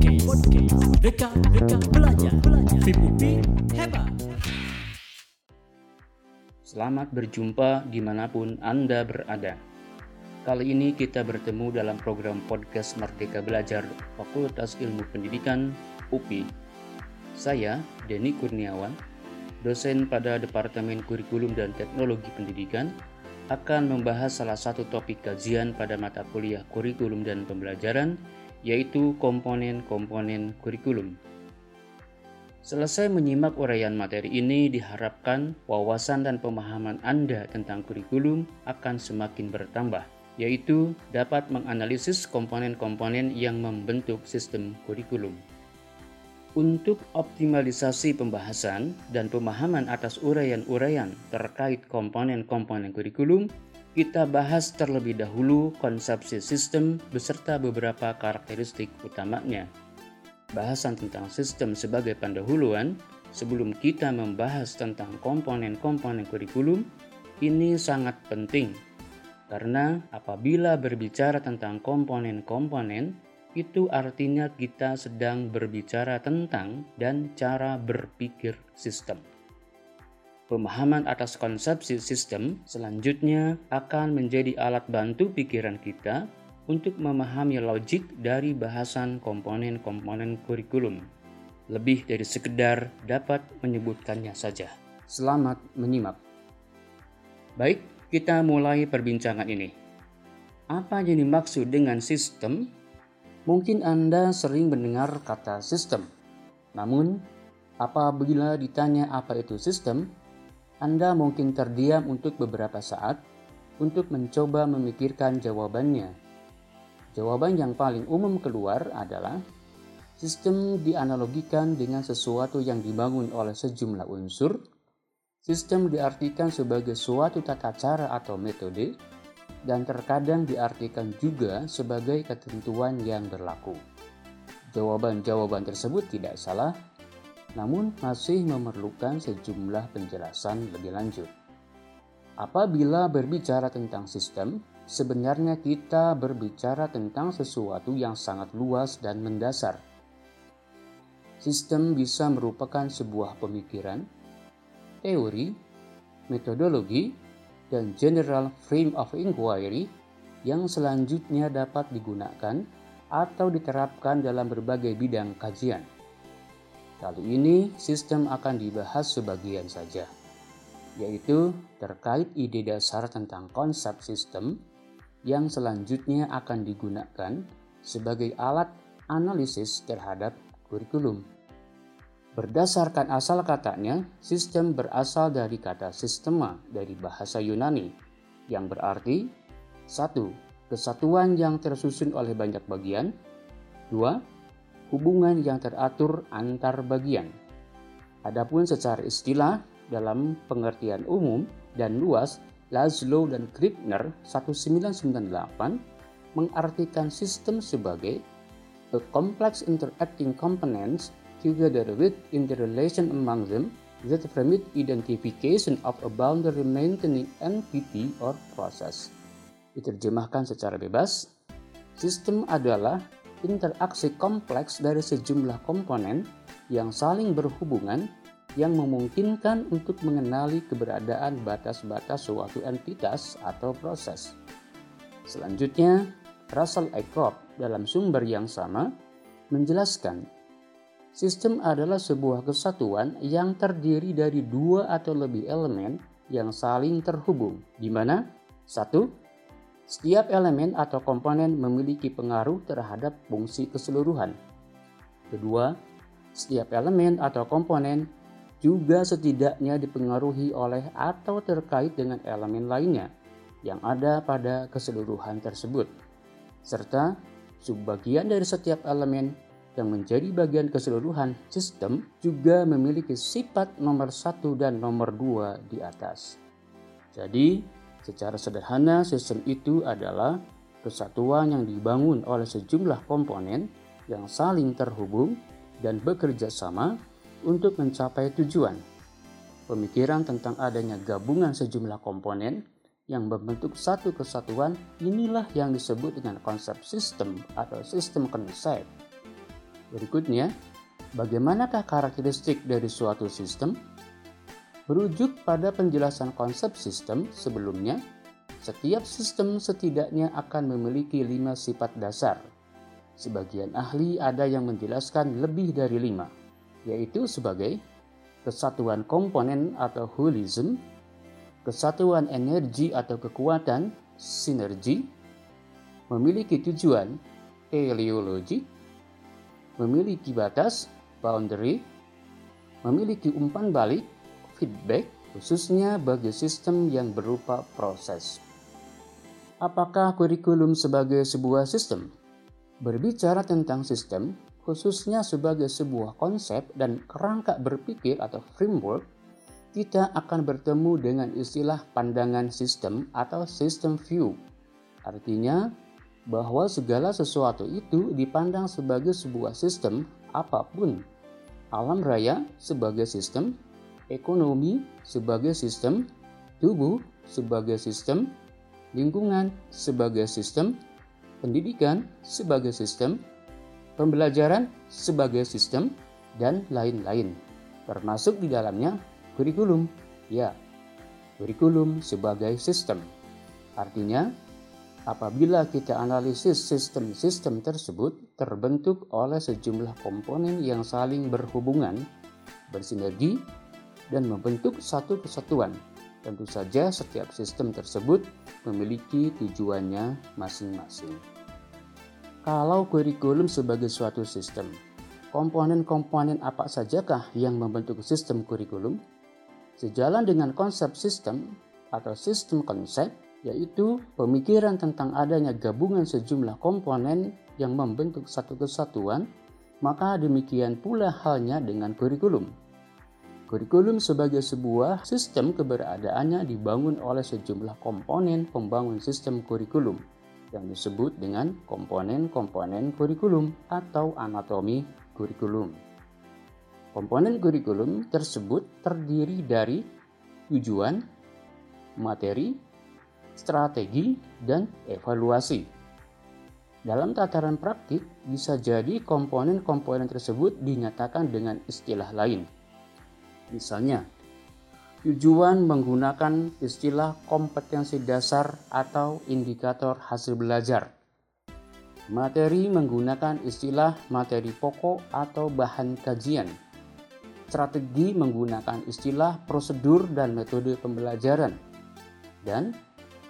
Podcast, podcast, dekat, belajar, belajar. Hebat. Selamat berjumpa di mana pun Anda berada. Kali ini kita bertemu dalam program podcast Merdeka Belajar Fakultas Ilmu Pendidikan UPI. Saya, Denny Kurniawan, dosen pada Departemen Kurikulum dan Teknologi Pendidikan, akan membahas salah satu topik kajian pada mata kuliah kurikulum dan pembelajaran, yaitu komponen-komponen kurikulum. Selesai menyimak uraian materi ini, diharapkan wawasan dan pemahaman Anda tentang kurikulum akan semakin bertambah, yaitu dapat menganalisis komponen-komponen yang membentuk sistem kurikulum. Untuk optimalisasi pembahasan dan pemahaman atas uraian-uraian terkait komponen-komponen kurikulum, kita bahas terlebih dahulu konsepsi sistem beserta beberapa karakteristik utamanya. Bahasan tentang sistem sebagai pendahuluan sebelum kita membahas tentang komponen-komponen kurikulum ini sangat penting karena apabila berbicara tentang komponen-komponen itu artinya kita sedang berbicara tentang dan cara berpikir sistem. Pemahaman atas konsepsi sistem selanjutnya akan menjadi alat bantu pikiran kita untuk memahami logik dari bahasan komponen-komponen kurikulum. Lebih dari sekedar dapat menyebutkannya saja. Selamat menyimak. Baik, kita mulai perbincangan ini. Apa yang dimaksud dengan sistem Mungkin Anda sering mendengar kata sistem. Namun, apabila ditanya apa itu sistem, Anda mungkin terdiam untuk beberapa saat untuk mencoba memikirkan jawabannya. Jawaban yang paling umum keluar adalah sistem dianalogikan dengan sesuatu yang dibangun oleh sejumlah unsur. Sistem diartikan sebagai suatu tata cara atau metode dan terkadang diartikan juga sebagai ketentuan yang berlaku. Jawaban-jawaban tersebut tidak salah, namun masih memerlukan sejumlah penjelasan lebih lanjut. Apabila berbicara tentang sistem, sebenarnya kita berbicara tentang sesuatu yang sangat luas dan mendasar. Sistem bisa merupakan sebuah pemikiran, teori, metodologi, dan General Frame of Inquiry yang selanjutnya dapat digunakan atau diterapkan dalam berbagai bidang kajian. Kali ini sistem akan dibahas sebagian saja, yaitu terkait ide dasar tentang konsep sistem yang selanjutnya akan digunakan sebagai alat analisis terhadap kurikulum. Berdasarkan asal katanya, sistem berasal dari kata sistema dari bahasa Yunani yang berarti satu, kesatuan yang tersusun oleh banyak bagian, dua, hubungan yang teratur antar bagian. Adapun secara istilah dalam pengertian umum dan luas, Laszlo dan Krippner 1998 mengartikan sistem sebagai a complex interacting components together with interrelation among them that permit identification of a boundary maintaining entity or process. Diterjemahkan secara bebas, sistem adalah interaksi kompleks dari sejumlah komponen yang saling berhubungan yang memungkinkan untuk mengenali keberadaan batas-batas suatu entitas atau proses. Selanjutnya, Russell Aycock dalam sumber yang sama menjelaskan Sistem adalah sebuah kesatuan yang terdiri dari dua atau lebih elemen yang saling terhubung, di mana satu, setiap elemen atau komponen memiliki pengaruh terhadap fungsi keseluruhan. Kedua, setiap elemen atau komponen juga setidaknya dipengaruhi oleh atau terkait dengan elemen lainnya yang ada pada keseluruhan tersebut, serta subbagian dari setiap elemen yang menjadi bagian keseluruhan sistem juga memiliki sifat nomor satu dan nomor dua di atas. Jadi, secara sederhana sistem itu adalah kesatuan yang dibangun oleh sejumlah komponen yang saling terhubung dan bekerja sama untuk mencapai tujuan. Pemikiran tentang adanya gabungan sejumlah komponen yang membentuk satu kesatuan inilah yang disebut dengan konsep sistem atau sistem konsep Berikutnya, bagaimanakah karakteristik dari suatu sistem? Merujuk pada penjelasan konsep sistem sebelumnya, setiap sistem setidaknya akan memiliki lima sifat dasar. Sebagian ahli ada yang menjelaskan lebih dari lima, yaitu sebagai kesatuan komponen atau holism, kesatuan energi atau kekuatan, sinergi, memiliki tujuan, teleologi, memiliki batas, boundary, memiliki umpan balik, feedback, khususnya bagi sistem yang berupa proses. Apakah kurikulum sebagai sebuah sistem? Berbicara tentang sistem, khususnya sebagai sebuah konsep dan kerangka berpikir atau framework, kita akan bertemu dengan istilah pandangan sistem atau system view. Artinya, bahwa segala sesuatu itu dipandang sebagai sebuah sistem apa pun. Alam raya sebagai sistem, ekonomi sebagai sistem, tubuh sebagai sistem, lingkungan sebagai sistem, pendidikan sebagai sistem, pembelajaran sebagai sistem, dan lain-lain. Termasuk di dalamnya kurikulum. Ya, kurikulum sebagai sistem. Artinya, apabila kita analisis sistem-sistem tersebut terbentuk oleh sejumlah komponen yang saling berhubungan, bersinergi, dan membentuk satu kesatuan Tentu saja setiap sistem tersebut memiliki tujuannya masing-masing. Kalau kurikulum sebagai suatu sistem, komponen-komponen apa sajakah yang membentuk sistem kurikulum? Sejalan dengan konsep sistem atau sistem konsep, yaitu pemikiran tentang adanya gabungan sejumlah komponen yang membentuk satu kesatuan, maka demikian pula halnya dengan kurikulum. Kurikulum sebagai sebuah sistem keberadaannya dibangun oleh sejumlah komponen pembangun sistem kurikulum yang disebut dengan komponen-komponen kurikulum atau anatomi kurikulum. Komponen kurikulum tersebut terdiri dari tujuan, materi, strategi, dan evaluasi. Dalam tataran praktik, bisa jadi komponen-komponen tersebut dinyatakan dengan istilah lain, Misalnya, tujuan menggunakan istilah kompetensi dasar atau indikator hasil belajar. Materi menggunakan istilah materi pokok atau bahan kajian. Strategi menggunakan istilah prosedur dan metode pembelajaran. Dan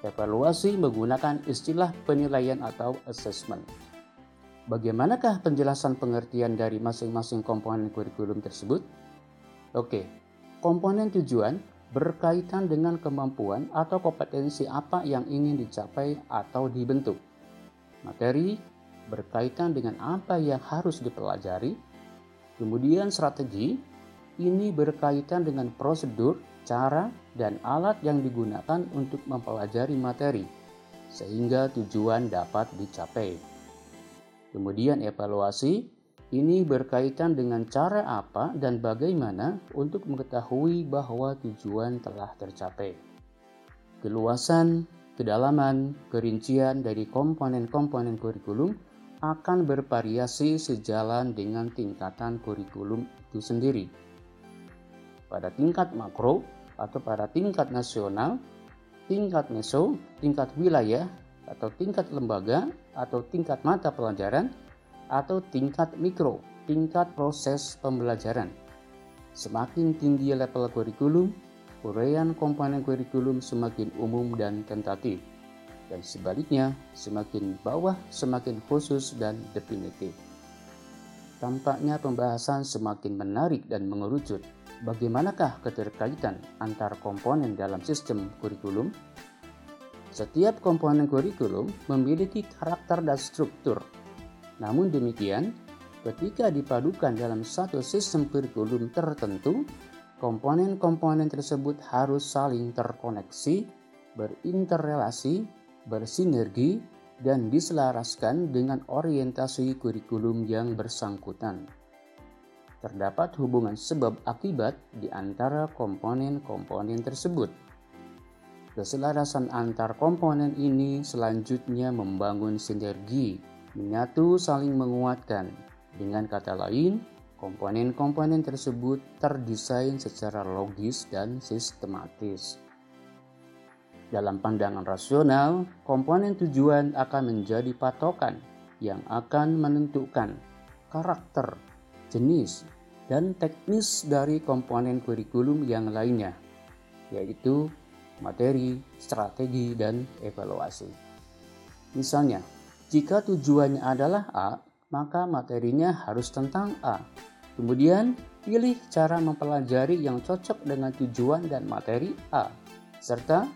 evaluasi menggunakan istilah penilaian atau assessment. Bagaimanakah penjelasan pengertian dari masing-masing komponen kurikulum tersebut? Oke, komponen tujuan berkaitan dengan kemampuan atau kompetensi apa yang ingin dicapai atau dibentuk. Materi berkaitan dengan apa yang harus dipelajari. Kemudian strategi ini berkaitan dengan prosedur, cara, dan alat yang digunakan untuk mempelajari materi sehingga tujuan dapat dicapai. Kemudian evaluasi ini berkaitan dengan cara apa dan bagaimana untuk mengetahui bahwa tujuan telah tercapai. Keluasan, kedalaman, kerincian dari komponen-komponen kurikulum akan bervariasi sejalan dengan tingkatan kurikulum itu sendiri. Pada tingkat makro atau pada tingkat nasional, tingkat meso, tingkat wilayah, atau tingkat lembaga, atau tingkat mata pelajaran, atau tingkat mikro, tingkat proses pembelajaran. Semakin tinggi level kurikulum, uraian komponen kurikulum semakin umum dan tentatif. Dan sebaliknya, semakin bawah semakin khusus dan definitif. Tampaknya pembahasan semakin menarik dan mengerucut. Bagaimanakah keterkaitan antar komponen dalam sistem kurikulum? Setiap komponen kurikulum memiliki karakter dan struktur namun demikian, ketika dipadukan dalam satu sistem kurikulum tertentu, komponen-komponen tersebut harus saling terkoneksi, berinterrelasi, bersinergi, dan diselaraskan dengan orientasi kurikulum yang bersangkutan. Terdapat hubungan sebab akibat di antara komponen-komponen tersebut. Keselarasan antar komponen ini selanjutnya membangun sinergi menyatu saling menguatkan Dengan kata lain, komponen-komponen tersebut terdesain secara logis dan sistematis. Dalam pandangan rasional, komponen tujuan akan menjadi patokan yang akan menentukan karakter, jenis, dan teknis dari komponen kurikulum yang lainnya, yaitu materi, strategi, dan evaluasi. Misalnya, jika tujuannya adalah A, maka materinya harus tentang A. Kemudian, pilih cara mempelajari yang cocok dengan tujuan dan materi A, serta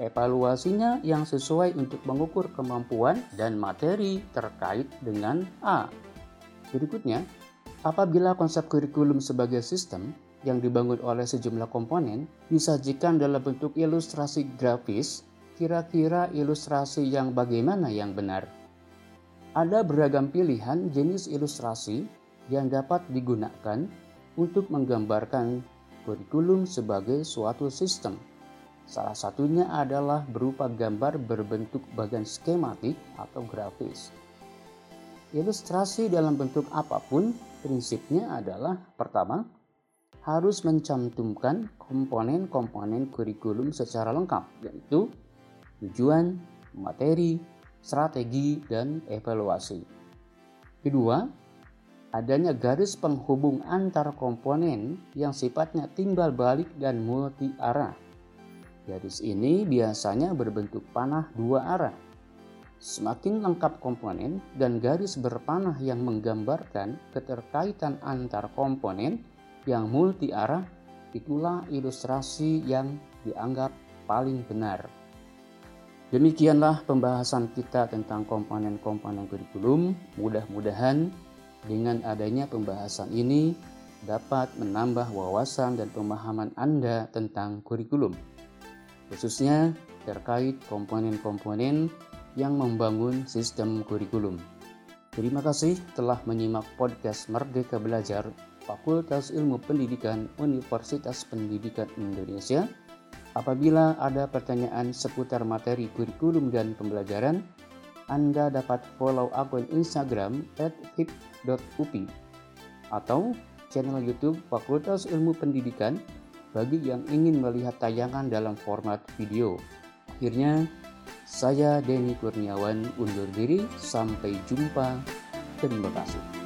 evaluasinya yang sesuai untuk mengukur kemampuan dan materi terkait dengan A. Berikutnya, apabila konsep kurikulum sebagai sistem yang dibangun oleh sejumlah komponen disajikan dalam bentuk ilustrasi grafis, kira-kira ilustrasi yang bagaimana yang benar? Ada beragam pilihan jenis ilustrasi yang dapat digunakan untuk menggambarkan kurikulum sebagai suatu sistem Salah satunya adalah berupa gambar berbentuk bagian skematik atau grafis. Ilustrasi dalam bentuk apa pun prinsipnya adalah pertama, harus mencantumkan komponen-komponen kurikulum secara lengkap, yaitu tujuan, materi, strategi, dan evaluasi. Kedua, adanya garis penghubung antar komponen yang sifatnya timbal balik dan multi arah Garis ini biasanya berbentuk panah dua arah. Semakin lengkap komponen dan garis berpanah yang menggambarkan keterkaitan antar komponen yang multi arah, itulah ilustrasi yang dianggap paling benar. Demikianlah pembahasan kita tentang komponen-komponen kurikulum. Mudah-mudahan dengan adanya pembahasan ini dapat menambah wawasan dan pemahaman Anda tentang kurikulum khususnya terkait komponen-komponen yang membangun sistem kurikulum. Terima kasih telah menyimak podcast Merdeka Belajar Fakultas Ilmu Pendidikan Universitas Pendidikan Indonesia. Apabila ada pertanyaan seputar materi kurikulum dan pembelajaran, Anda dapat follow akun Instagram @hip.up atau channel YouTube Fakultas Ilmu Pendidikan bagi yang ingin melihat tayangan dalam format video. Akhirnya, saya Denny Kurniawan undur diri. Sampai jumpa. Terima kasih.